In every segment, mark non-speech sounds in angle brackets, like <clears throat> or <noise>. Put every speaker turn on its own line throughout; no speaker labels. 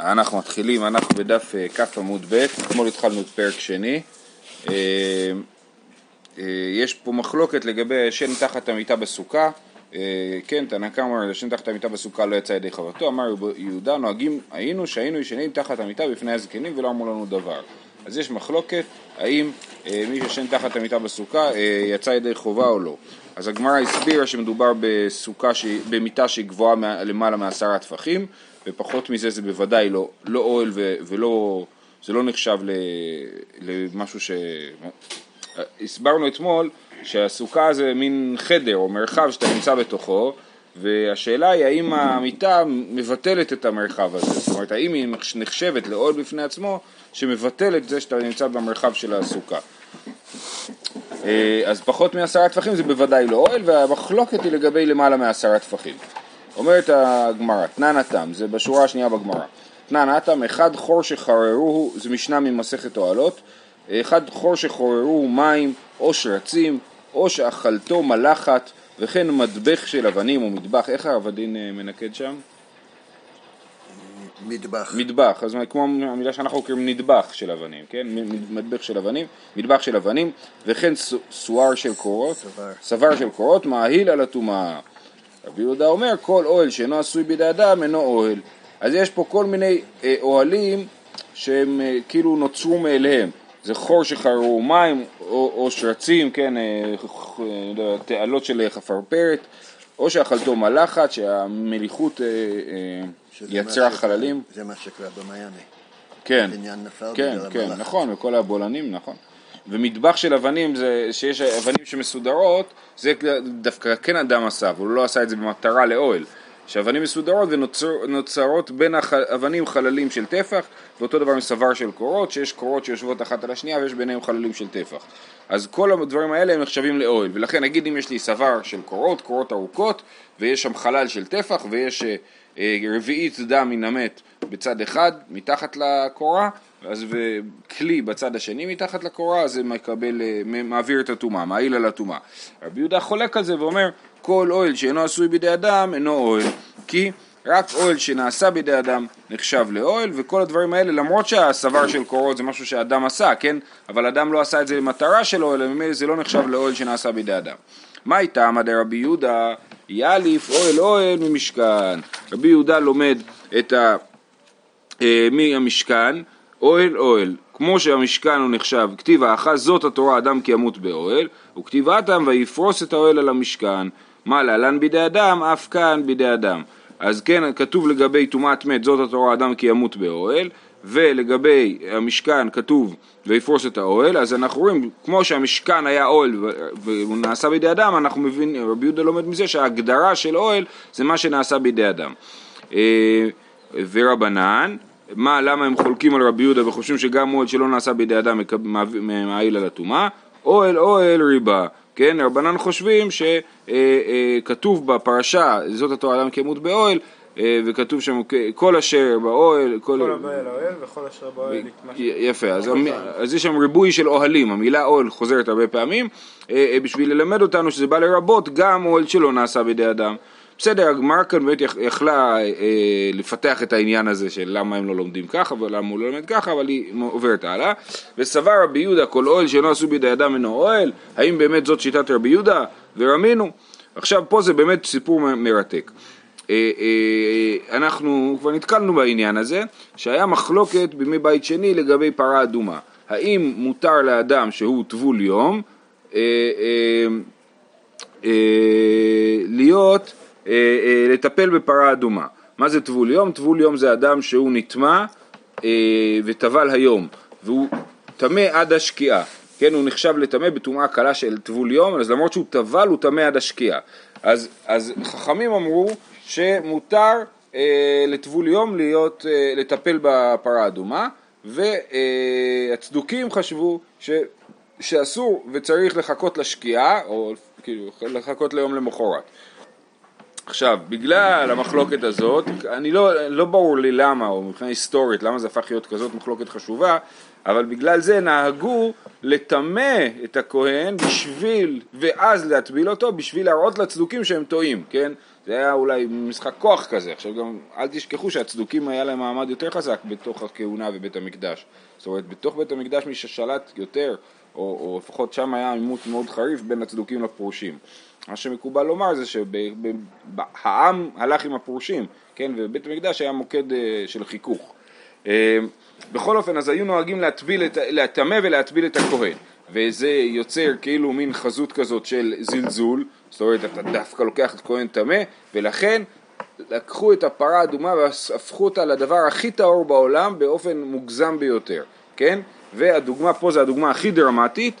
אנחנו מתחילים, אנחנו בדף אה, כ עמוד ב', אתמול התחלנו את פרק שני. אה, אה, יש פה מחלוקת לגבי ישן תחת המיטה בסוכה. כן, תנא קמא ישן תחת המיטה בסוכה לא יצא ידי חברתו, אמר יהודה, נוהגים היינו שהיינו ישנים תחת המיטה בפני הזקנים ולא אמרו לנו דבר. אז יש מחלוקת האם מי שישן תחת המיטה בסוכה יצא ידי חובה או לא. אז הגמרא הסבירה שמדובר בסוכה, במיטה שהיא גבוהה למעלה מעשרה טפחים ופחות מזה זה בוודאי לא, לא אוהל ו, ולא, זה לא נחשב למשהו ש... הסברנו אתמול שהסוכה זה מין חדר או מרחב שאתה נמצא בתוכו והשאלה היא האם המיטה מבטלת את המרחב הזה, זאת אומרת האם היא נחשבת לאוהל בפני עצמו שמבטל את זה שאתה נמצא במרחב של הסוכה. אה, אז פחות מעשרה טפחים זה בוודאי לא אוהל והמחלוקת היא לגבי למעלה מעשרה טפחים. אומרת הגמרא, תנן התם, זה בשורה השנייה בגמרא. תנן התם, אחד חור שחררוהו, זה משנה ממסכת אוהלות, אחד חור שחוררוהו מים או שרצים, או שאכלתו מלחת, וכן מדבך של אבנים או מטבח, איך העבדין אה, מנקד שם?
מטבח.
מטבח, אז כמו המילה שאנחנו קוראים נדבך של אבנים, כן? מטבח של אבנים, מטבח של אבנים, וכן סואר של קורות, סבר של קורות, מאהיל על הטומאה. רבי יהודה אומר כל אוהל שאינו עשוי בידי אדם אינו אוהל. אז יש פה כל מיני אה, אוהלים שהם אה, כאילו נוצרו מאליהם. זה חור שחררו מים או, או שרצים, כן, אה, לא תעלות של חפרפרת, או שאכלתו מלחת, שהמליחות יצרה חללים.
זה מה שקרה במעייני.
כן, כן, כן, נכון, וכל הבולענים, נכון. ומטבח של אבנים זה שיש אבנים שמסודרות, זה דווקא כן אדם עשה, אבל הוא לא עשה את זה במטרה לאוהל. שאבנים מסודרות ונוצרות בין האבנים חללים של טפח, ואותו דבר עם סבר של קורות, שיש קורות שיושבות אחת על השנייה ויש ביניהם חללים של טפח. אז כל הדברים האלה הם נחשבים לאוהל, ולכן נגיד אם יש לי סבר של קורות, קורות ארוכות, ויש שם חלל של טפח, ויש אה, רביעית דם מן המת בצד אחד, מתחת לקורה, אז וכלי בצד השני מתחת לקורה, אז זה מקבל, אה, מעביר את הטומאה, מעיל על הטומאה. רבי יהודה חולק על זה ואומר, כל אוהל שאינו עשוי בידי אדם אינו אוהל, כי רק אוהל שנעשה בידי אדם נחשב לאוהל, וכל הדברים האלה, למרות שהסבר של קורות זה משהו שאדם עשה, כן? אבל אדם לא עשה את זה למטרה של אוהל, זה לא נחשב לאוהל שנעשה בידי אדם. מה איתה עמד רבי יהודה? יאליף אוהל אוהל ממשכן. רבי יהודה לומד את ה... אה, מהמשכן אוהל אוהל, כמו שהמשכן הוא נחשב, כתיב האחז זאת התורה אדם כי ימות באוהל, וכתיב אתם ויפרוס את האוהל על המשכן, מה להלן בידי אדם, אף כאן בידי אדם. אז כן, כתוב לגבי טומאת מת זאת התורה אדם כי ימות באוהל, ולגבי המשכן כתוב ויפרוס את האוהל, אז אנחנו רואים, כמו שהמשכן היה אוהל והוא נעשה בידי אדם, אנחנו מבינים, רבי יהודה לומד מזה שההגדרה של אוהל זה מה שנעשה בידי אדם. אה, ורבנן, מה, למה הם חולקים על רבי יהודה וחושבים שגם אוהל שלא נעשה בידי אדם מעיל על הטומאה? אוהל אוהל ריבה, כן, רבנן חושבים שכתוב אה, אה, בפרשה, זאת התורה אדם כמות באוהל, וכתוב שם כל אשר באוהל,
כל הבא אל האוהל וכל אשר באוהל יתמש.
יפה, אז, אז יש שם ריבוי של אוהלים, המילה אוהל חוזרת הרבה פעמים, בשביל ללמד אותנו שזה בא לרבות גם אוהל שלא נעשה בידי אדם. בסדר, הגמרא כאן באמת יכלה אה, לפתח את העניין הזה של למה הם לא לומדים ככה ולמה הוא לא לומד ככה, אבל היא עוברת הלאה. וסבר רבי יהודה כל אוהל שאינו עשו בידי אדם אינו אוהל, האם באמת זאת שיטת רבי יהודה? ורמינו. עכשיו פה זה באמת סיפור מרתק. אה, אה, אנחנו כבר נתקלנו בעניין הזה, שהיה מחלוקת בימי בית שני לגבי פרה אדומה. האם מותר לאדם שהוא טבול יום אה, להיות לטפל בפרה אדומה. מה זה טבול יום? טבול יום זה אדם שהוא נטמע וטבל היום, והוא טמא עד השקיעה. כן, הוא נחשב לטמא בטומאה קלה של טבול יום, אז למרות שהוא טבל הוא טמא עד השקיעה. אז, אז חכמים אמרו שמותר אה, לטבול יום להיות, אה, לטפל בפרה אדומה, והצדוקים חשבו ש, שאסור וצריך לחכות לשקיעה, או כאילו לחכות ליום למחרת. עכשיו, בגלל המחלוקת הזאת, אני לא, לא ברור לי למה, או מבחינה היסטורית, למה זה הפך להיות כזאת מחלוקת חשובה, אבל בגלל זה נהגו לטמא את הכהן בשביל, ואז להטביל אותו, בשביל להראות לצדוקים שהם טועים, כן? זה היה אולי משחק כוח כזה. עכשיו גם אל תשכחו שהצדוקים היה להם מעמד יותר חזק בתוך הכהונה ובית המקדש. זאת אומרת, בתוך בית המקדש מי ששלט יותר, או, או לפחות שם היה עימות מאוד חריף בין הצדוקים לפרושים. מה שמקובל לומר זה שהעם הלך עם הפרושים, כן, ובית המקדש היה מוקד אה, של חיכוך. אה, בכל אופן, אז היו נוהגים להטמא ולהטביל את הכהן, וזה יוצר כאילו מין חזות כזאת של זלזול, זאת אומרת, אתה דווקא לוקח את כהן טמא, ולכן לקחו את הפרה האדומה והפכו אותה לדבר הכי טהור בעולם באופן מוגזם ביותר, כן? והדוגמה פה זה הדוגמה הכי דרמטית,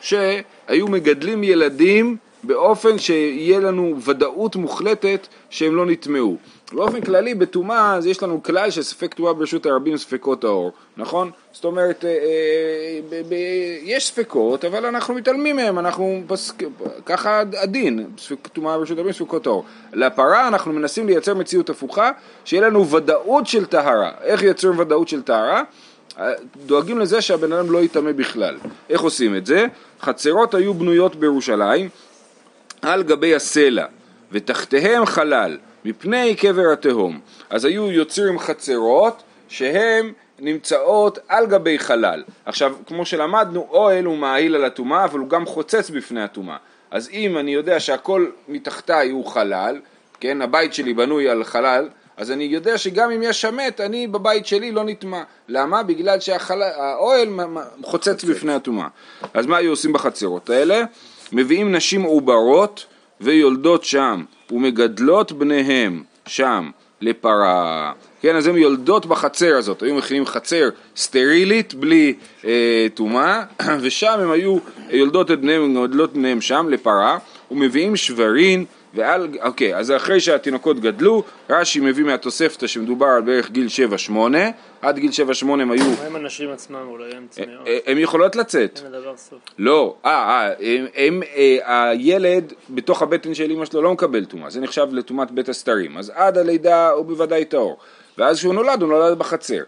שהיו מגדלים ילדים באופן שיהיה לנו ודאות מוחלטת שהם לא נטמעו. באופן כללי בטומאה יש לנו כלל שספק טומאה ברשות הרבים ספקות האור, נכון? זאת אומרת, אה, אה, יש ספקות אבל אנחנו מתעלמים מהם, אנחנו פסק, ככה הדין, טומאה ברשות הרבים ספקות האור. לפרה אנחנו מנסים לייצר מציאות הפוכה, שיהיה לנו ודאות של טהרה. איך יוצרים ודאות של טהרה? דואגים לזה שהבן אדם לא יטמא בכלל. איך עושים את זה? חצרות היו בנויות בירושלים על גבי הסלע, ותחתיהם חלל, מפני קבר התהום. אז היו יוצרים חצרות שהן נמצאות על גבי חלל. עכשיו, כמו שלמדנו, אוהל הוא מעיל על הטומאה, אבל הוא גם חוצץ בפני הטומאה. אז אם אני יודע שהכל מתחתיי הוא חלל, כן, הבית שלי בנוי על חלל, אז אני יודע שגם אם יש שמת, אני בבית שלי לא נטמע. למה? בגלל שהאוהל חוצץ בפני הטומאה. אז מה היו עושים בחצרות האלה? מביאים נשים עוברות ויולדות שם ומגדלות בניהם שם לפרה. כן, אז הן יולדות בחצר הזאת, היו מכינים חצר סטרילית בלי אה, טומאה, אה, <clears throat> ושם הם היו יולדות את בניהם, מגדלות בניהם שם לפרה, ומביאים שברין ועל, אוקיי, אז אחרי שהתינוקות גדלו, רש"י מביא מהתוספתא שמדובר על בערך גיל 7-8, עד גיל 7-8 הם היו...
מה עם הנשים עצמם אולי הם צמאות?
הן יכולות לצאת.
אין לדבר סוף.
לא, אה, אה, הם, אה, הילד בתוך הבטן של אמא שלו לא מקבל טומאה, זה נחשב לטומאת בית הסתרים, אז עד הלידה הוא בוודאי טהור, ואז כשהוא נולד, הוא נולד בחצר.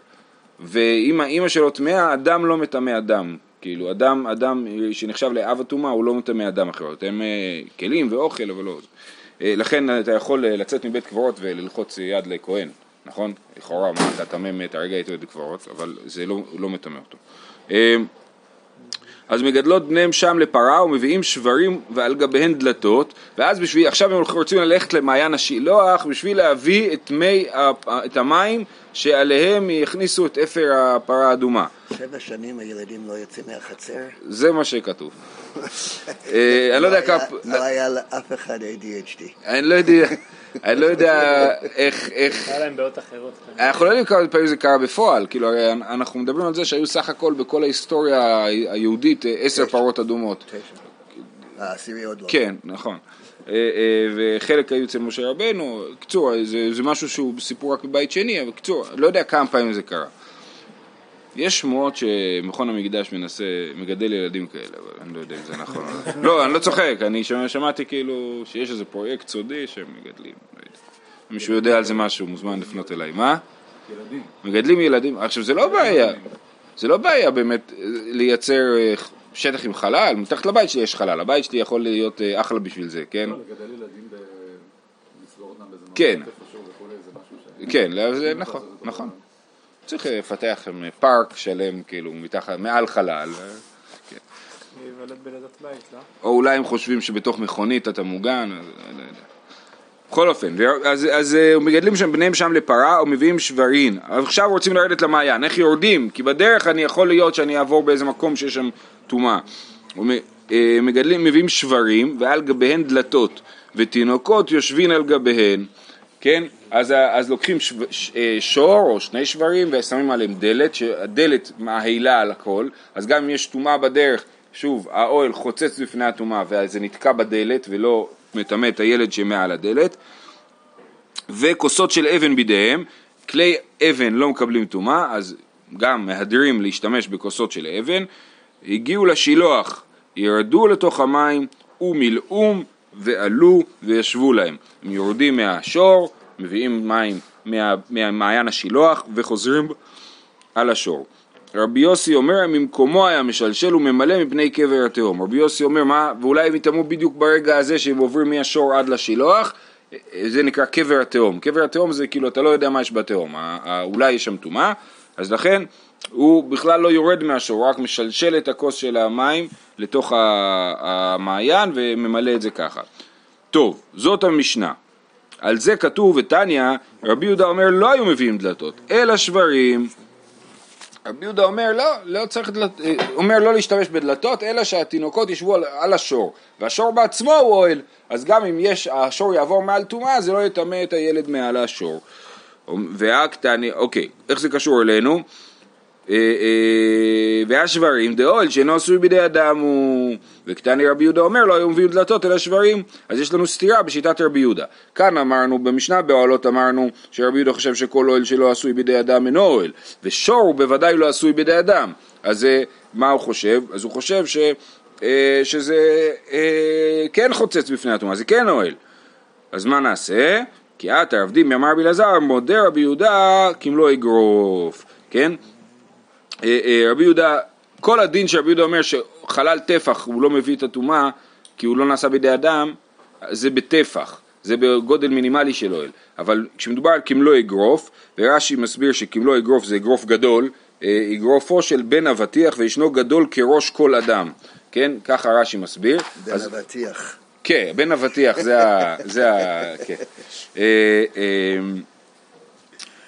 ואם האמא שלו טמאה, אדם לא מטמא אדם. כאילו, אדם, אדם שנחשב לאב הטומאה, הוא לא מטמא אדם אחר. הם כלים ואוכל, אבל לא... אה, לכן אתה יכול אה, לצאת מבית קברות וללחוץ יד לכהן, נכון? לכאורה, מה אתה תמם את הרגע איתו בית קברות, אבל זה לא, לא מטמא אותו. אה, אז מגדלות בניהם שם לפרה ומביאים שברים ועל גביהן דלתות ואז בשביל, עכשיו הם רוצים ללכת למעיין השילוח בשביל להביא את, מי, את המים שעליהם יכניסו את אפר הפרה האדומה.
שבע שנים הילדים לא יוצאים מהחצר?
זה מה שכתוב. אה, אני לא יודע כמה...
לא היה לאף אחד ADHD.
אני לא יודע... אני לא יודע איך...
היה להם בעיות אחרות.
אנחנו לא יודעים כמה פעמים זה קרה בפועל, כאילו הרי אנחנו מדברים על זה שהיו סך הכל בכל ההיסטוריה היהודית אה, עשר פרות אדומות.
העשירי עוד לא.
כן, נכון. אה, וחלק היו אצל משה רבנו, קצור, זה משהו שהוא סיפור רק בבית שני, אבל קצור, לא יודע כמה פעמים זה קרה. יש שמועות שמכון המקדש מנסה, מגדל ילדים כאלה, אבל אני לא יודע אם זה נכון. <laughs> לא, אני לא צוחק, אני שמעתי כאילו שיש איזה פרויקט סודי שהם מגדלים, לא יודע. מישהו יודע על זה משהו, מוזמן לפנות אליי. מה? ילדים. מגדלים ילדים. עכשיו זה לא בעיה, זה לא בעיה באמת אה, לייצר אה, שטח עם חלל, מתחת לבית שלי יש חלל, הבית שלי יכול להיות אה, אחלה בשביל זה, כן?
לא, לגדל ילדים ולסגור אותם באיזה
כן. כן, נכון, נכון. צריך לפתח פארק שלם, כאילו, מתחת, מעל חלל.
כן. לא?
או אולי הם חושבים שבתוך מכונית אתה מוגן, אז לא יודע. בכל אופן, אז, אז אה, מגדלים שם בניהם שם לפרה, או מביאים שברין. עכשיו רוצים לרדת למעיין, איך יורדים? כי בדרך אני יכול להיות שאני אעבור באיזה מקום שיש שם טומאה. אה, מגדלים, מביאים שברים, ועל גביהן דלתות, ותינוקות יושבים על גביהן. כן? אז, אז לוקחים ש, ש, אה, שור או שני שברים ושמים עליהם דלת, שהדלת מעילה על הכל, אז גם אם יש טומאה בדרך, שוב, האוהל חוצץ בפני הטומאה וזה נתקע בדלת ולא מטמא את הילד שמעל הדלת, וכוסות של אבן בידיהם, כלי אבן לא מקבלים טומאה, אז גם מהדרים להשתמש בכוסות של אבן, הגיעו לשילוח, ירדו לתוך המים ומילאום ועלו וישבו להם. הם יורדים מהשור, מביאים מים מה, מהמעיין השילוח וחוזרים על השור. רבי יוסי אומר, ממקומו היה משלשל וממלא מפני קבר התהום. רבי יוסי אומר, מה, ואולי הם יטמאו בדיוק ברגע הזה שהם עוברים מהשור עד לשילוח, זה נקרא קבר התהום. קבר התהום זה כאילו אתה לא יודע מה יש בתהום, אולי יש שם טומאה, אז לכן הוא בכלל לא יורד מהשור, הוא רק משלשל את הכוס של המים לתוך המעיין וממלא את זה ככה. טוב, זאת המשנה. על זה כתוב ותניא, רבי יהודה אומר לא היו מביאים דלתות, אלא שברים. רבי יהודה אומר לא, לא צריך דלת... אה, אומר לא להשתמש בדלתות, אלא שהתינוקות ישבו על, על השור, והשור בעצמו הוא אוהל, אז גם אם יש, השור יעבור מעל טומאה, זה לא יטמא את הילד מעל השור. והקטני, אוקיי, איך זה קשור אלינו? אה, אה, והשברים דאוהל שאינו עשוי בידי אדם הוא וקטני רבי יהודה אומר לא היו מביאים דלתות אלא שברים אז יש לנו סתירה בשיטת רבי יהודה כאן אמרנו במשנה באוהלות אמרנו שרבי יהודה חושב שכל אוהל שלא עשוי בידי אדם אינו אוהל ושור הוא בוודאי לא עשוי בידי אדם אז מה הוא חושב? אז הוא חושב ש, אה, שזה כן חוצץ בפני הטומאה זה כן אוהל אז מה נעשה? כי את עבדים מאמר בלעזר מודה רבי יהודה כמלוא אגרוף כן? אה, אה, רבי יהודה, כל הדין שרבי יהודה אומר שחלל טפח הוא לא מביא את הטומאה כי הוא לא נעשה בידי אדם, זה בטפח, זה בגודל מינימלי של אוהל. אבל כשמדובר על כמלוא אגרוף, ורש"י מסביר שכמלוא אגרוף זה אגרוף גדול, אה, אגרופו של בן אבטיח וישנו גדול כראש כל אדם, כן? ככה רש"י מסביר.
בן אז... אבטיח.
כן, בן אבטיח, זה ה... <laughs> זה ה... כן.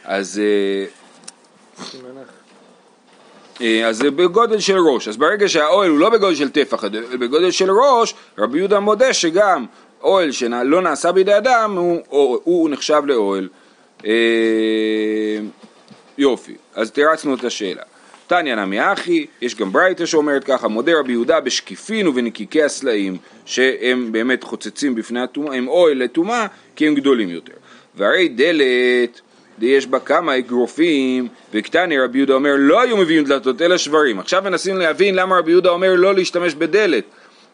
אז... אה, אז זה בגודל של ראש, אז ברגע שהאוהל הוא לא בגודל של טפח, אלא בגודל של ראש, רבי יהודה מודה שגם אוהל שלא נעשה בידי אדם הוא, הוא, הוא נחשב לאוהל. אה, יופי, אז תירצנו את השאלה. תניא נמי אחי, יש גם ברייתא שאומרת ככה, מודה רבי יהודה בשקיפין ובנקיקי הסלעים, שהם באמת חוצצים בפני הטומאה, הם אוהל לטומאה, כי הם גדולים יותר. והרי דלת יש בה כמה אגרופים, וקטני רבי יהודה אומר לא היו מביאים דלתות אלא שברים. עכשיו מנסים להבין למה רבי יהודה אומר לא להשתמש בדלת.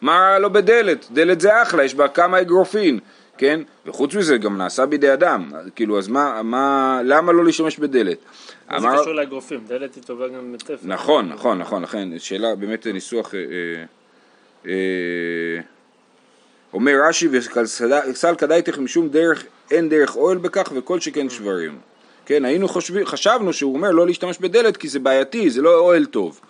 מה רע לו בדלת? דלת זה אחלה, יש בה כמה אגרופים, כן? וחוץ מזה גם נעשה בידי אדם, כאילו אז מה, מה, למה לא להשתמש בדלת?
אמר... זה קשור לאגרופים, דלת היא טובה גם בטפל.
נכון, נכון, נכון, לכן, שאלה באמת ניסוח... אה, אה, אה, אומר רש"י וסל כדאיתך משום דרך, אין דרך אוהל בכך וכל שכן שברים. כן, היינו חושבים, חשבנו שהוא אומר לא להשתמש בדלת כי זה בעייתי, זה לא אוהל טוב.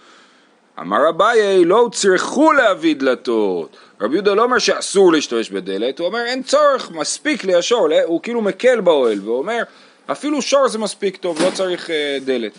אמר אביי, לא הוצרכו להביא דלתות. רבי יהודה לא אומר שאסור להשתמש בדלת, הוא אומר אין צורך, מספיק לי השור, הוא כאילו מקל באוהל, והוא אומר אפילו שור זה מספיק טוב, לא צריך uh, דלת.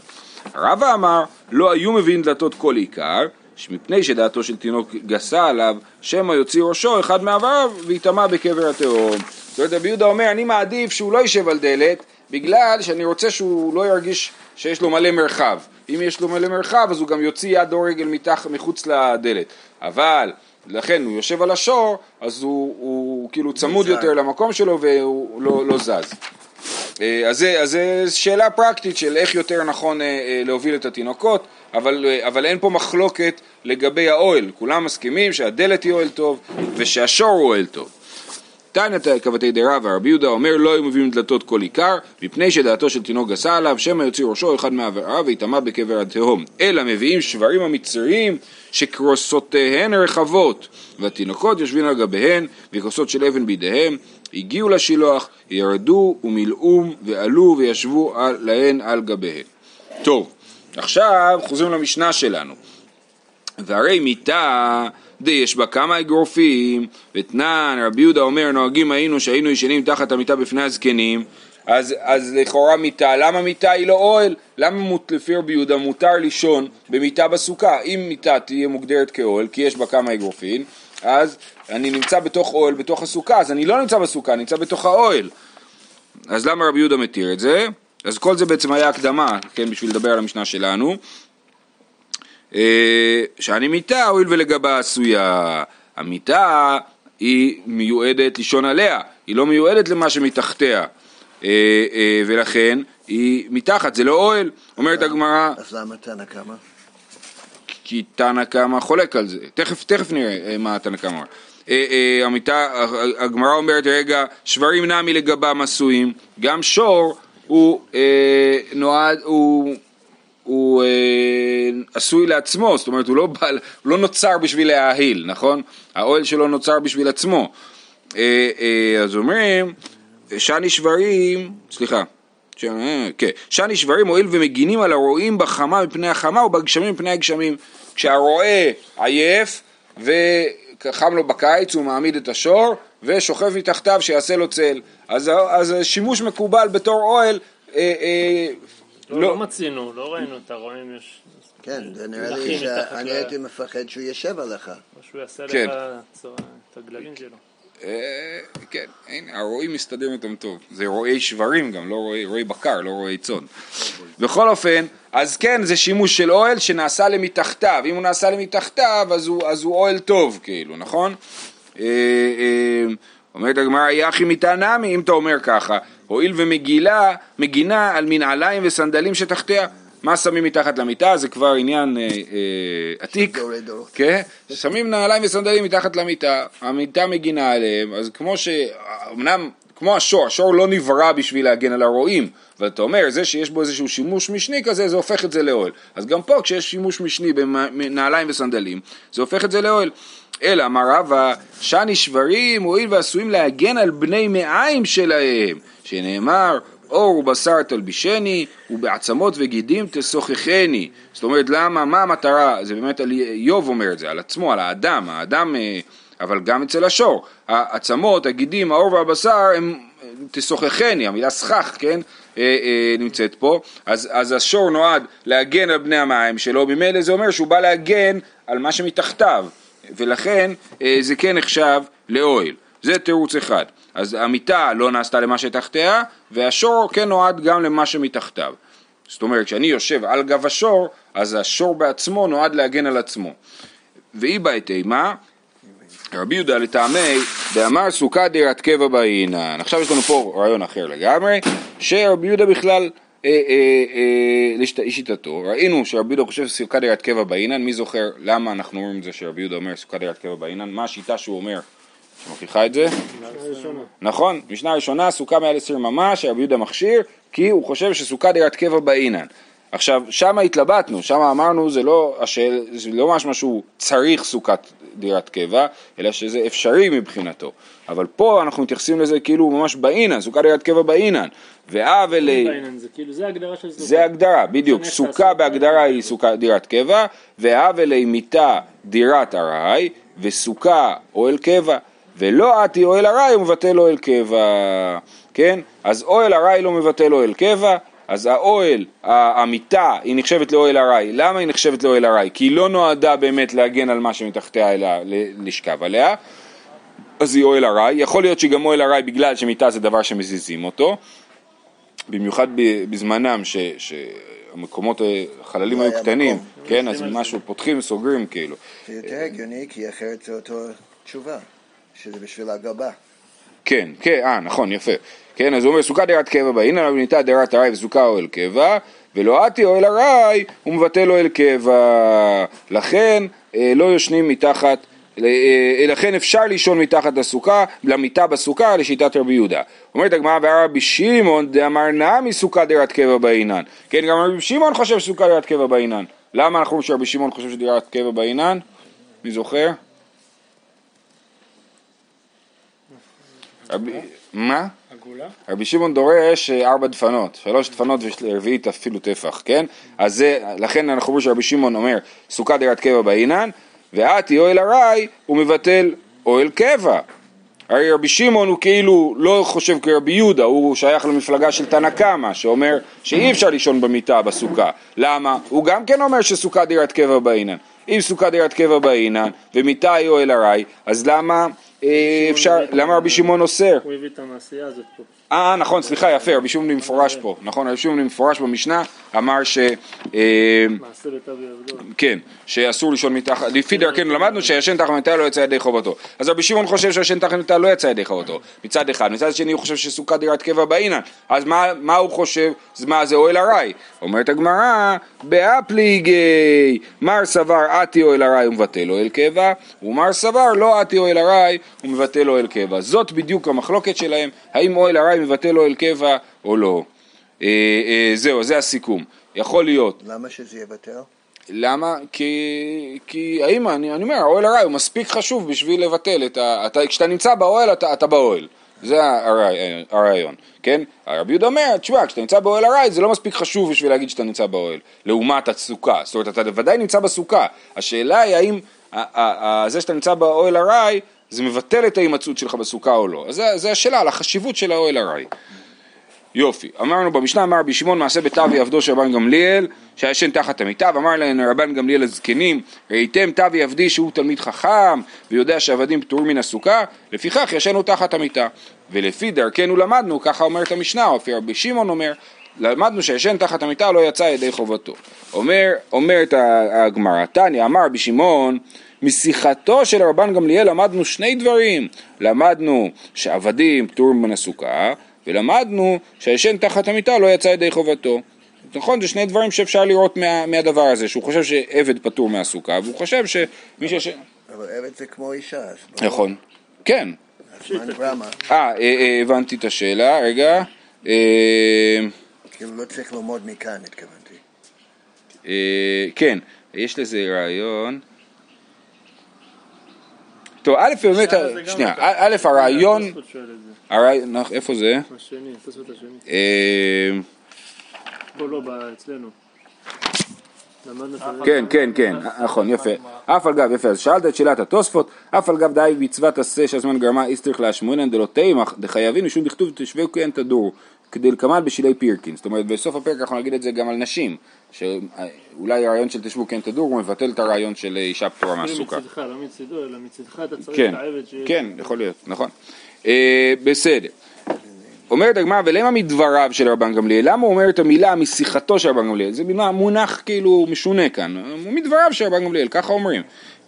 רבא אמר, לא היו מביאים דלתות כל עיקר, מפני שדעתו של תינוק גסה עליו, שמא יוציא ראשו אחד מעבריו ויטמע בקבר התהום. זאת אומרת, רבי יהודה אומר, אני מעדיף שהוא לא יישב על דלת, בגלל שאני רוצה שהוא לא ירגיש שיש לו מלא מרחב. אם יש לו מלא מרחב אז הוא גם יוציא יד או רגל מתח, מחוץ לדלת. אבל לכן הוא יושב על השור, אז הוא, הוא כאילו צמוד יותר למקום שלו והוא לא, לא זז. אה, אז זו שאלה פרקטית של איך יותר נכון אה, אה, להוביל את התינוקות, אבל, אבל אין פה מחלוקת לגבי האוהל, כולם מסכימים שהדלת היא אוהל טוב ושהשור הוא אוהל טוב. תניא כבתי דרבא, רבי יהודה אומר לא היו מביאים דלתות כל עיקר, מפני שדעתו של תינוק גסה עליו, שמא יוציא ראשו אחד מעבריו ויטמע בקבר התהום. אלא מביאים שברים המצריים שכרוסותיהן רחבות, והתינוקות יושבים על גביהן, וכוסות של אבן בידיהם, הגיעו לשילוח, ירדו ומילאום ועלו וישבו להן על גביהן. טוב, עכשיו חוזרים למשנה שלנו. והרי מיתה די יש בה כמה אגרופים, ותנן, רבי יהודה אומר, נוהגים היינו שהיינו ישנים תחת המיטה בפני הזקנים, אז, אז לכאורה מיטה, למה מיטה היא לא אוהל? למה מות, לפי רבי יהודה מותר לישון במיטה בסוכה? אם מיטה תהיה מוגדרת כאוהל, כי יש בה כמה אגרופים, אז אני נמצא בתוך אוהל, בתוך הסוכה, אז אני לא נמצא בסוכה, אני נמצא בתוך האוהל. אז למה רבי יהודה מתיר את זה? אז כל זה בעצם היה הקדמה, כן, בשביל לדבר על המשנה שלנו. אה, שאני מיטה הואיל ולגבה עשויה. המיטה היא מיועדת לישון עליה, היא לא מיועדת למה שמתחתיה. אה, אה, ולכן היא מתחת, זה לא אוהל. אומרת הגמרא...
אז למה תנא קמא?
כי תנא קמא חולק על זה. תכף, תכף נראה מה תנא קמא אמר. המיטה, הגמרא אומרת, רגע, שברים נמי לגבם עשויים, גם שור הוא נועד, הוא הוא אה, עשוי לעצמו, זאת אומרת הוא לא, בא, הוא לא נוצר בשביל להאהיל, נכון? האוהל שלו נוצר בשביל עצמו. אה, אה, אז אומרים, שני שברים, סליחה, ש... כן, שני שברים הואיל ומגינים על הרועים בחמה מפני החמה ובגשמים מפני הגשמים. כשהרועה עייף וחם לו בקיץ הוא מעמיד את השור ושוכב מתחתיו שיעשה לו צל. אז, אז שימוש מקובל בתור אוהל
אה, אה, לא, לא, לא מצינו, לא ראינו את הרועים יש...
כן, זה נראה לי שאני הייתי מפחד שהוא יושב עליך.
או שהוא יעשה כן. לך את הגללים שלו.
אה, כן, הנה, הרועים מסתדרים איתם טוב. זה רועי שברים גם, לא רועי, רועי בקר, לא רועי צאן. בכל אופן, אז כן, זה שימוש של אוהל שנעשה למתחתיו. אם הוא נעשה למתחתיו, אז הוא, אז הוא אוהל טוב, כאילו, נכון? אה, אה, אומרת הגמרא, יחי מתענמי, אם אתה אומר ככה, הואיל ומגילה, מגינה על מנעליים וסנדלים שתחתיה. מה שמים מתחת למיטה זה כבר עניין אה, אה, עתיק, כן? שמים נעליים וסנדלים מתחת למיטה, המיטה מגינה עליהם, אז כמו ש... אמנם כמו השור, השור לא נברא בשביל להגן על הרועים, ואתה אומר, זה שיש בו איזשהו שימוש משני כזה, זה הופך את זה לאוהל. אז גם פה כשיש שימוש משני בנעליים וסנדלים, זה הופך את זה לאוהל. אלא אמר רבא, שני שברים הואיל ועשויים להגן על בני מעיים שלהם, שנאמר אור ובשר תלבישני, ובעצמות וגידים תשוחחני. זאת אומרת, למה, מה המטרה? זה באמת על איוב אומר את זה, על עצמו, על האדם, האדם, אה, אבל גם אצל השור. העצמות, הגידים, האור והבשר הם תשוחחני, המילה סכך, כן, אה, אה, נמצאת פה. אז, אז השור נועד להגן על בני המים שלו, ממילא זה אומר שהוא בא להגן על מה שמתחתיו, ולכן זה כן נחשב לאוהל. זה תירוץ אחד. אז המיטה לא נעשתה למה שתחתיה, והשור כן נועד גם למה שמתחתיו. זאת אומרת, כשאני יושב על גב השור, אז השור בעצמו נועד להגן על עצמו. ואי בעת אימה, רבי יהודה לטעמי, דאמר סוכה דירת קבע באינן. עכשיו יש לנו פה רעיון אחר לגמרי, שרבי יהודה בכלל אה, אה, אה, לשיטתו, ראינו שרבי יהודה חושב שסוכה דירת קבע באינן, מי זוכר למה אנחנו אומרים את זה שרבי יהודה אומר סוכה דירת קבע באינן, מה השיטה שהוא אומר שמוכיחה את זה? נכון, משנה ראשונה, סוכה מעל עשרים ממש, רבי יהודה מכשיר, כי הוא חושב שסוכה דירת קבע באינן. עכשיו, שם התלבטנו, שם אמרנו זה לא, השאל, זה לא משהו שהוא צריך סוכת דירת קבע, אלא שזה אפשרי מבחינתו. אבל פה אנחנו מתייחסים לזה כאילו ממש באינן, סוכת דירת קבע באינן. ואב אלי...
זה כאילו, זה הגדרה של סוכה.
זה הגדרה, בדיוק. סוכה בהגדרה היא סוכה דירת קבע, ואב אלי מיתה דירת ארעי, וסוכה אוהל קבע. ולא עתי אוהל ארעי הוא מבטל אוהל קבע, כן? אז אוהל ארעי לא מבטל אוהל קבע, אז האוהל, המיטה, היא נחשבת לאוהל ארעי. למה היא נחשבת לאוהל ארעי? כי היא לא נועדה באמת להגן על מה שמתחתיה אלא לשכב עליה. אז היא אוהל ארעי, יכול להיות שהיא גם אוהל ארעי בגלל שמיטה זה דבר שמזיזים אותו, במיוחד בזמנם ש, שהמקומות, החללים היו קטנים, כן, אז משהו פותחים וסוגרים כאילו.
זה יותר הגיוני כי אחרת זה אותו תשובה. שזה בשביל הגבה.
כן, כן, אה, נכון, יפה. כן, אז הוא אומר, סוכה דירת קבע בה, הנה ניתן דירת ארעי וסוכה אוהל קבע, ולא עתי אוהל ארעי, הוא מבטל אוהל קבע. לכן אה, לא יושנים מתחת, אה, לכן אפשר לישון מתחת לסוכה, למיטה בסוכה, לשיטת רבי יהודה. אומרת הגמרא והרבי שמעון דאמר נמי סוכה דירת קבע בעינן. כן, גם רבי שמעון חושב שסוכה דירת קבע בעינן. למה אנחנו חושבים שרבי שמעון חושב שדירת קבע בעינן? מי זוכר? מה?
עגולה?
רבי שמעון דורש אה, ארבע דפנות, שלוש דפנות ורביעית אפילו טפח, כן? אז זה, לכן אנחנו אומרים שרבי שמעון אומר סוכה דירת קבע באינן, ועתי אוהל ארעי הוא מבטל אוהל קבע. הרי רבי שמעון הוא כאילו לא חושב כרבי יהודה, הוא שייך למפלגה של תנא קמא, שאומר שאי אפשר לישון במיטה בסוכה. למה? הוא גם כן אומר שסוכה דירת קבע באינן. אם סוכה דירת קבע באינן ומיטה היא אוהל ארעי, אז למה אפשר, למה רבי שמעון אוסר?
הוא הביא את המעשייה הזאת פה.
אה, נכון, סליחה, יפה, רבי שמעון מפורש פה, נכון, רבי שמעון מפורש במשנה, אמר ש...
אה.
כן, שאסור לישון מתחת, לפי דרכנו למדנו שישן תחת מיטה לא יצא ידי חובתו. אז רבי שמעון חושב שישן תחת מיטה לא יצא ידי חובתו, מצד אחד. מצד שני הוא חושב שסוכה דירת קבע באינן. אז מה, מה הוא חושב? מה זה אוהל ארעי? אומרת הגמרא, באפליגי, מר סבר אתי אוהל ארעי ומבטל אוהל קבע, ומר סבר לא אתי אוהל ארעי ומבטל אוהל קבע. זאת בדיוק המחלוקת שלהם, האם אוהל ארעי מבטל אוהל קבע או לא. אה, אה, זהו, זה הסיכום. יכול להיות.
למה שזה יבטל?
למה? כי, כי האמא, אני, אני אומר, האוהל הרעי הוא מספיק חשוב בשביל לבטל את ה... אתה, כשאתה נמצא באוהל, אתה, אתה באוהל. זה הרעיון, כן? רבי יהודה אומר, תשמע, כשאתה נמצא באוהל ארעי זה לא מספיק חשוב בשביל להגיד שאתה נמצא באוהל, לעומת הסוכה, זאת אומרת אתה ודאי נמצא בסוכה, השאלה היא האם זה שאתה נמצא באוהל ארעי זה מבטל את ההימצאות שלך בסוכה או לא, זו השאלה על החשיבות של האוהל ארעי. יופי, אמרנו במשנה אמר רבי שמעון מעשה בתווי עבדו של רבן גמליאל שהישן תחת המיטה ואמר להם רבן גמליאל הזקנים ראיתם תווי עבדי שהוא תלמיד חכם ויודע שעבדים פטורים מן הסוכה? לפיכך ישנו תחת המיטה. ולפי דרכנו למדנו ככה אומרת המשנה או אפילו רבי שמעון אומר למדנו שהישן תחת המיטה לא יצא ידי חובתו. אומר, אומרת הגמרא תניא אמר רבי שמעון משיחתו של רבן גמליאל למדנו שני דברים. למדנו שעבדים פטורים מן הסוכה ולמדנו שהישן תחת המיטה לא יצא ידי חובתו. נכון, זה שני דברים שאפשר לראות מה, מהדבר הזה, שהוא חושב שעבד פטור מהסוכה, והוא חושב שמי שיש...
אבל עבד זה כמו אישה.
נכון, כן. אה, אה, אה, הבנתי את השאלה, רגע.
אה, כאילו לא צריך ללמוד מכאן, התכוונתי.
כן, יש לזה רעיון. טוב, א', באמת, שנייה, א', הרעיון... הרעיון, איפה זה?
השני, השני. אה, פה לא, אצלנו.
כן, כן, כן, נכון, יפה. אף על גב, יפה, אז שאלת את שאלת התוספות, אף על גב די מצוות עשה שהזמן גרמה איסטריך להשמונן דלא תימך דחייבים משום דכתוב תשבו כן תדור כדי לקמל בשילי פירקין, זאת אומרת בסוף הפרק אנחנו נגיד את זה גם על נשים, שאולי הרעיון של תשבו כן תדור הוא מבטל את הרעיון של אישה פטורה מהסוכה.
מצדך, לא מצדו, אלא מצדך אתה צריך
כן, את העבד שיש... כן, יכול להיות, נכון. אה, בסדר. אומרת הגמרא, ולמה מדבריו של רבן גמליאל? למה הוא אומר את המילה משיחתו של רבן גמליאל? זה מונח כאילו משונה כאן, מדבריו של רבן גמליאל, ככה אומרים.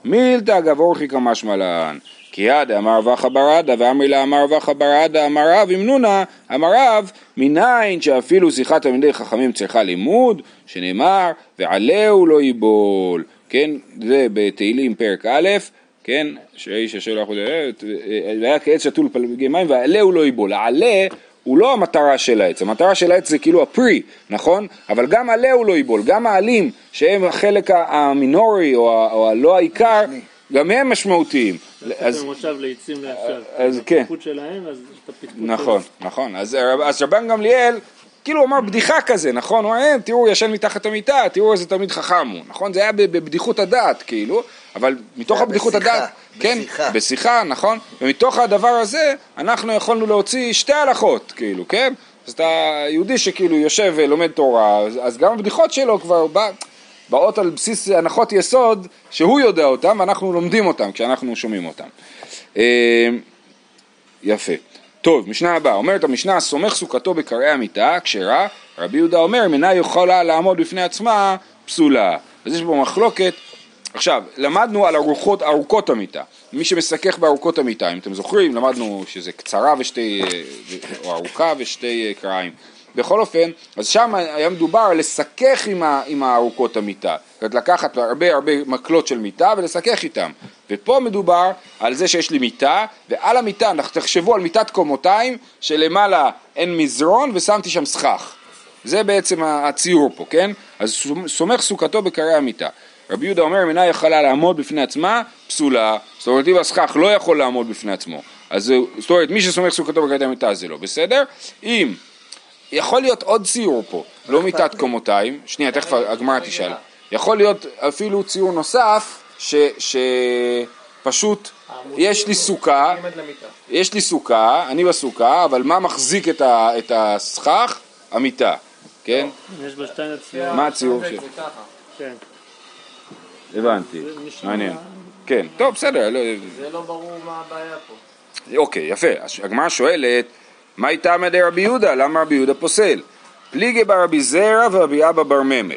מילתא אגב אורחי כמשמע לן, כי יד אמר וחא ברדה ואמרי לה אמר וחא ברדה אמר רב אמנונה אמר רב מניין שאפילו שיחת תלמידי חכמים צריכה לימוד שנאמר ועלהו לא ייבול. כן זה בתהילים פרק א' כן, שהאיש אשר לא יכול והיה כעץ שתול פלגי מים ועלהו לא ייבול, העלה הוא לא המטרה של העץ, המטרה של העץ זה כאילו הפרי, נכון? אבל גם עלהו לא ייבול, גם העלים שהם החלק המינורי או, או הלא העיקר, גם הם משמעותיים.
אז מושב לעצים לעכשיו,
אז כן,
שלהם, אז
נכון, נכון, אז רבן גמליאל כאילו הוא אמר בדיחה כזה, נכון? הוא אומר, תראו, הוא ישן מתחת המיטה, תראו איזה תלמיד חכם הוא, נכון? זה היה בבדיחות הדעת, כאילו, אבל מתוך הבדיחות הדעת, כן, בשיחה, נכון? ומתוך הדבר הזה, אנחנו יכולנו להוציא שתי הלכות, כאילו, כן? אז אתה יהודי שכאילו יושב ולומד תורה, אז גם הבדיחות שלו כבר בא, באות על בסיס הנחות יסוד שהוא יודע אותם ואנחנו לומדים אותם כשאנחנו שומעים אותם. אה, יפה. טוב, משנה הבאה, אומרת המשנה, סומך סוכתו בקרעי המיטה, כשרה, רבי יהודה אומר, מנה יכולה לעמוד בפני עצמה, פסולה. אז יש פה מחלוקת. עכשיו, למדנו על ארוחות, ארוכות המיטה. מי שמסכך בארוכות המיטה, אם אתם זוכרים, למדנו שזה קצרה ושתי, או ארוכה ושתי קרעים. בכל אופן, אז שם היה מדובר על לסכך עם, ה, עם הארוכות המיטה, זאת אומרת לקחת הרבה הרבה מקלות של מיטה ולסכך איתם, ופה מדובר על זה שיש לי מיטה, ועל המיטה, תחשבו על מיטת קומותיים, שלמעלה אין מזרון ושמתי שם סכך, זה בעצם הציור פה, כן? אז סומך סוכתו בקרי המיטה. רבי יהודה אומר, מינה יכולה לעמוד בפני עצמה, פסולה, זאת אומרת אם הסכך לא יכול לעמוד בפני עצמו, אז זאת אומרת מי שסומך סוכתו בקרי המיטה זה לא בסדר, אם יכול להיות עוד ציור פה, לא מיטת קומותיים, שנייה, תכף הגמרא תשאל. יכול להיות אפילו ציור נוסף, שפשוט יש לי סוכה, יש לי סוכה, אני בסוכה, אבל מה מחזיק את הסכך? המיטה, כן?
יש בה שתיים הציור.
מה הציור של... כן. הבנתי, מעניין. כן, טוב, בסדר.
לא- זה לא ברור מה הבעיה פה.
אוקיי, יפה. הגמרא שואלת, מה איתה מדי רבי יהודה? למה רבי יהודה פוסל? פליגי ברבי זרע ורבי אבא בר ממל.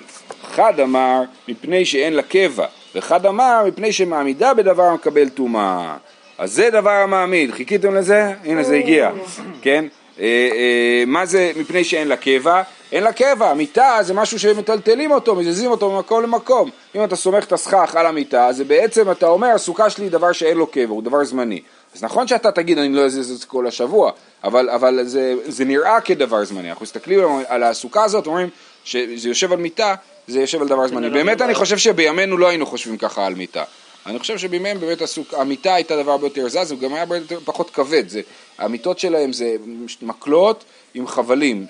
אחד אמר מפני שאין לה קבע, ואחד אמר מפני שמעמידה בדבר המקבל טומאה. אז זה דבר המעמיד, חיכיתם לזה? הנה זה הגיע, כן? אה, אה, מה זה מפני שאין לה קבע? אין לה קבע, מיטה זה משהו שמטלטלים אותו, מזיזים אותו ממקום למקום. אם אתה סומך את הסכך על המיטה, זה בעצם אתה אומר הסוכה שלי היא דבר שאין לו קבע, הוא דבר זמני. אז נכון שאתה תגיד אני לא אזיז את זה כל השבוע, אבל, אבל זה, זה נראה כדבר זמני, אנחנו מסתכלים על הסוכה הזאת, אומרים שזה יושב על מיטה, זה יושב על דבר זמני. באמת אני חושב שבימינו לא היינו חושבים ככה על מיטה. אני חושב שבימיהם באמת הסוק, המיטה הייתה דבר הרבה יותר זז, הוא גם היה הרבה יותר פחות כבד, זה, המיטות שלהם זה מקלות עם חבלים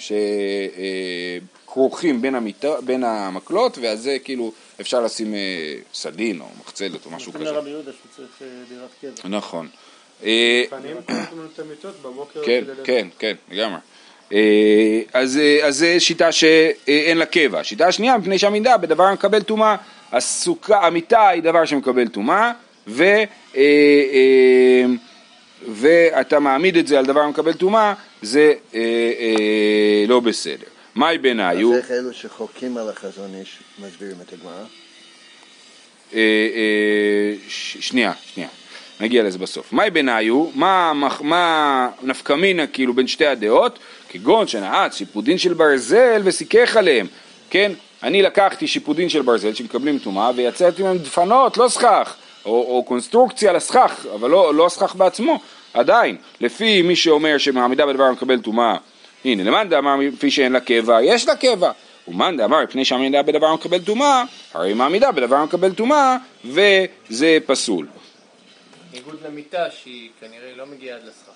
שכרוכים בין, המיטה, בין המקלות, ואז זה כאילו אפשר לשים אה, סדין או מחצלת או משהו כזה.
יהודה אה, דירת קבע.
נכון.
כן,
כן, כן, לגמרי. אז זו שיטה שאין לה קבע. שיטה שנייה, מפני שעמידה בדבר המקבל טומאה. הסוכה, המיטה היא דבר שמקבל טומאה, ו, ואתה מעמיד את זה על דבר המקבל טומאה, זה לא בסדר. מהי בעיניי?
אז איך אלו שחוקים על החזון איש מסבירים את הגמרא?
שנייה, שנייה. נגיע לזה בסוף. מהי ביניו, מה, מה נפקא מינה כאילו בין שתי הדעות, כגון שנעץ שיפודין של ברזל וסיכך עליהם, כן? אני לקחתי שיפודין של ברזל שמקבלים טומאה ויצאתי מהם דפנות, לא סכך, או, או קונסטרוקציה לסכך, אבל לא, לא הסכך בעצמו, עדיין, לפי מי שאומר שמעמידה בדבר מקבל טומאה, הנה, למאן דאמר מפי שאין לה קבע, יש לה קבע, ומאן דאמר מפני שעמידה בדבר מקבל טומאה, הרי מעמידה בדבר מקבל טומאה, וזה פסול.
בניגוד למיטה שהיא כנראה לא מגיעה עד לסכך.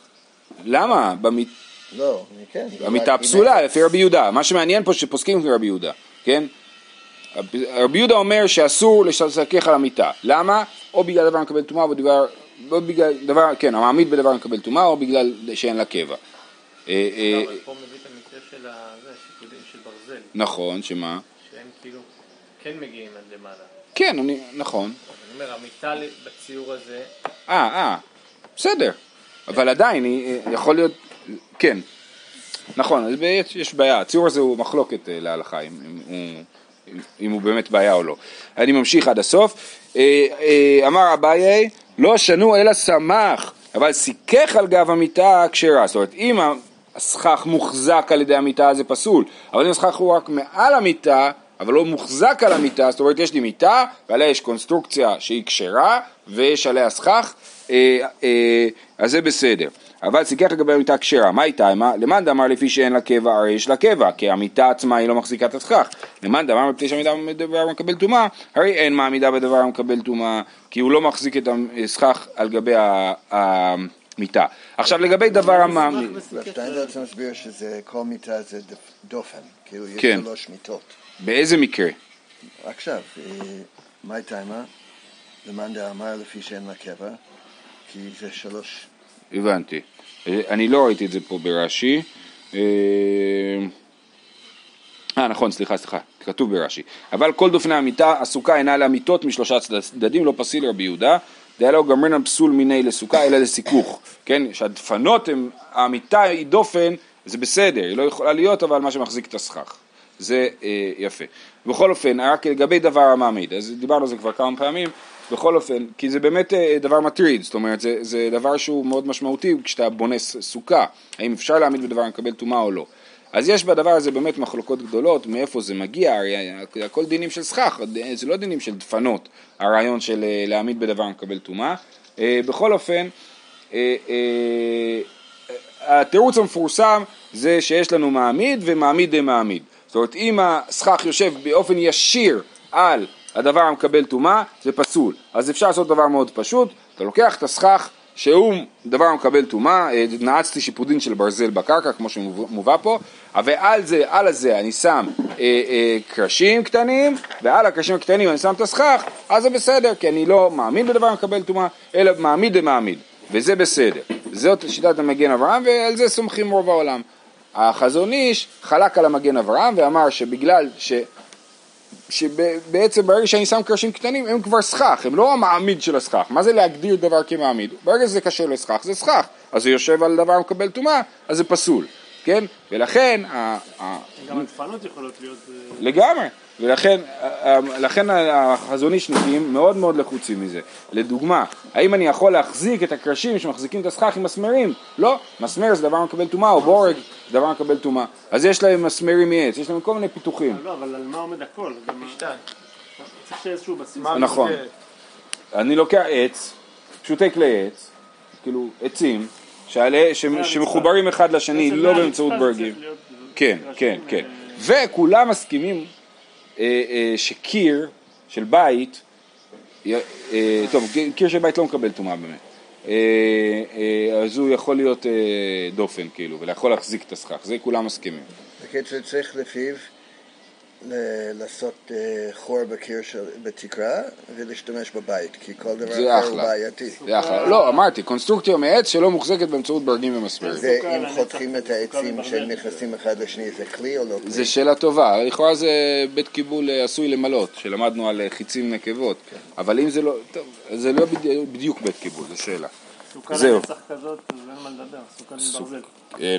למה? במית...
לא, כן.
המיטה פסולה לפי רבי יהודה, מה שמעניין פה שפוסקים לפי רבי יהודה, כן? רבי יהודה אומר שאסור לשחק על המיטה, למה? או בגלל דבר מקבל טומאה או בגלל, או בגלל דבר, כן, המעמיד בדבר מקבל טומאה או בגלל שאין לה קבע.
אה, אה, ברזל.
נכון, שמה?
שהם כאילו כן מגיעים עד למעלה.
כן, אני, נכון.
אומר, המיטה בציור הזה...
אה, אה, בסדר. אבל עדיין, אה, יכול להיות, כן. נכון, אז יש בעיה. הציור הזה הוא מחלוקת אה, להלכה, אם, אם, אם, אם הוא באמת בעיה או לא. אני ממשיך עד הסוף. אמר אביי, לא שנו אלא שמח, אבל סיכך על גב המיטה כשרה. זאת אומרת, אם הסכך מוחזק על ידי המיטה זה פסול, אבל אם הסכך הוא רק מעל המיטה, אבל לא מוחזק על המיטה, זאת אומרת יש לי מיטה ועליה יש קונסטרוקציה שהיא כשרה ויש עליה סכך, אה, אה, אז זה בסדר. אבל סיכך לגבי המיטה כשרה, מה איתה? למאן דאמר לפי שאין לה קבע, הרי יש לה קבע, כי המיטה עצמה היא לא מחזיקה את הסכך. למאן דאמר מפני שהמיטה בדבר מקבל טומאה, הרי אין מעמידה בדבר המקבל טומאה, כי הוא לא מחזיק את הסכך על גבי המיטה. עכשיו לגבי דבר המעמיד...
שטיינזרץ מסביר שזה כל מיטה זה דופן, כאילו יש כן. שלוש מיטות.
באיזה מקרה?
עכשיו, אה, מה הייתה מה? למאן דאמר לפי שאין לה קבע, כי זה שלוש...
הבנתי. אה, אני לא ראיתי את זה פה ברש"י. אה, אה נכון, סליחה, סליחה, כתוב ברש"י. אבל כל דופני המיטה, הסוכה אינה לה מיטות משלושה צדדים, לא פסיל רבי יהודה. דהיה לו גמרינן פסול מיני לסוכה, אלא לסיכוך. כן, שהדפנות הן, המיטה היא דופן, זה בסדר, היא לא יכולה להיות, אבל מה שמחזיק את הסכך. זה אה, יפה. בכל אופן, רק לגבי דבר המעמיד, אז דיברנו על זה כבר כמה פעמים, בכל אופן, כי זה באמת אה, דבר מטריד, זאת אומרת, זה, זה דבר שהוא מאוד משמעותי כשאתה בונה סוכה, האם אפשר להעמיד בדבר המקבל טומאה או לא. אז יש בדבר הזה באמת מחלוקות גדולות, מאיפה זה מגיע, הרי הכל דינים של סכך, זה לא דינים של דפנות, הרעיון של אה, להעמיד בדבר המקבל טומאה. אה, בכל אופן, אה, התירוץ המפורסם זה שיש לנו מעמיד ומעמיד דמעמיד. זאת אומרת, אם הסכך יושב באופן ישיר על הדבר המקבל טומאה, זה פסול. אז אפשר לעשות דבר מאוד פשוט, אתה לוקח את הסכך שהוא דבר המקבל טומאה, אה, נעצתי שיפודין של ברזל בקרקע, כמו שמובא פה, ועל זה, על הזה אני שם אה, אה, קרשים קטנים, ועל הקרשים הקטנים אני שם את הסכך, אז זה בסדר, כי אני לא מאמין בדבר המקבל טומאה, אלא מעמיד ומעמיד, וזה בסדר. זאת שיטת המגן אברהם, ועל זה סומכים רוב העולם. החזון איש חלק על המגן אברהם ואמר שבגלל ש... שבעצם ברגע שאני שם קרשים קטנים הם כבר סכך, הם לא המעמיד של הסכך. מה זה להגדיר דבר כמעמיד? ברגע שזה קשה לסכך זה סכך, אז זה יושב על דבר מקבל טומאה, אז זה פסול, כן? ולכן...
גם הדפנות יכולות להיות... אה,
לגמרי. ולכן לכן החזון איש נהיים מאוד מאוד לחוצים מזה. לדוגמה, האם אני יכול להחזיק את הקרשים שמחזיקים את הסכך עם מסמרים? לא, מסמר זה דבר מקבל טומאה, או בורג זה דבר מקבל טומאה. אז יש להם מסמרים מעץ, יש להם כל מיני פיתוחים.
לא, אבל על מה עומד הכל? צריך שאיזשהו בסיס.
נכון. אני לוקח עץ, פשוטי כלי עץ, כאילו עצים, שמחוברים אחד לשני לא באמצעות ברגים. כן, כן, כן. וכולם מסכימים אה, אה, שקיר של בית אה, טוב, קיר של בית לא מקבל טומאה באמת. אה, אז הוא יכול להיות דופן, כאילו, ויכול להחזיק את הסכך, זה כולם מסכימים.
בקיצור, צריך לפיו לעשות חור בקיר של, בתקרה ולהשתמש בבית, כי כל דבר אחר הוא בעייתי.
זה אחלה. לא, אמרתי, קונסטרוקציה מעץ שלא מוחזקת באמצעות ברגים ומסמרים.
ואם חותכים את העצים שהם נכנסים אחד לשני, זה כלי או לא כלי?
זה שאלה טובה, לכאורה זה בית קיבול עשוי למלות, שלמדנו על חיצים נקבות, אבל אם זה לא, טוב, זה לא בדיוק בית קיבול, זו שאלה.
סוכה לנצח כזאת, אז אין מה לדבר, סוכה עם ברזל.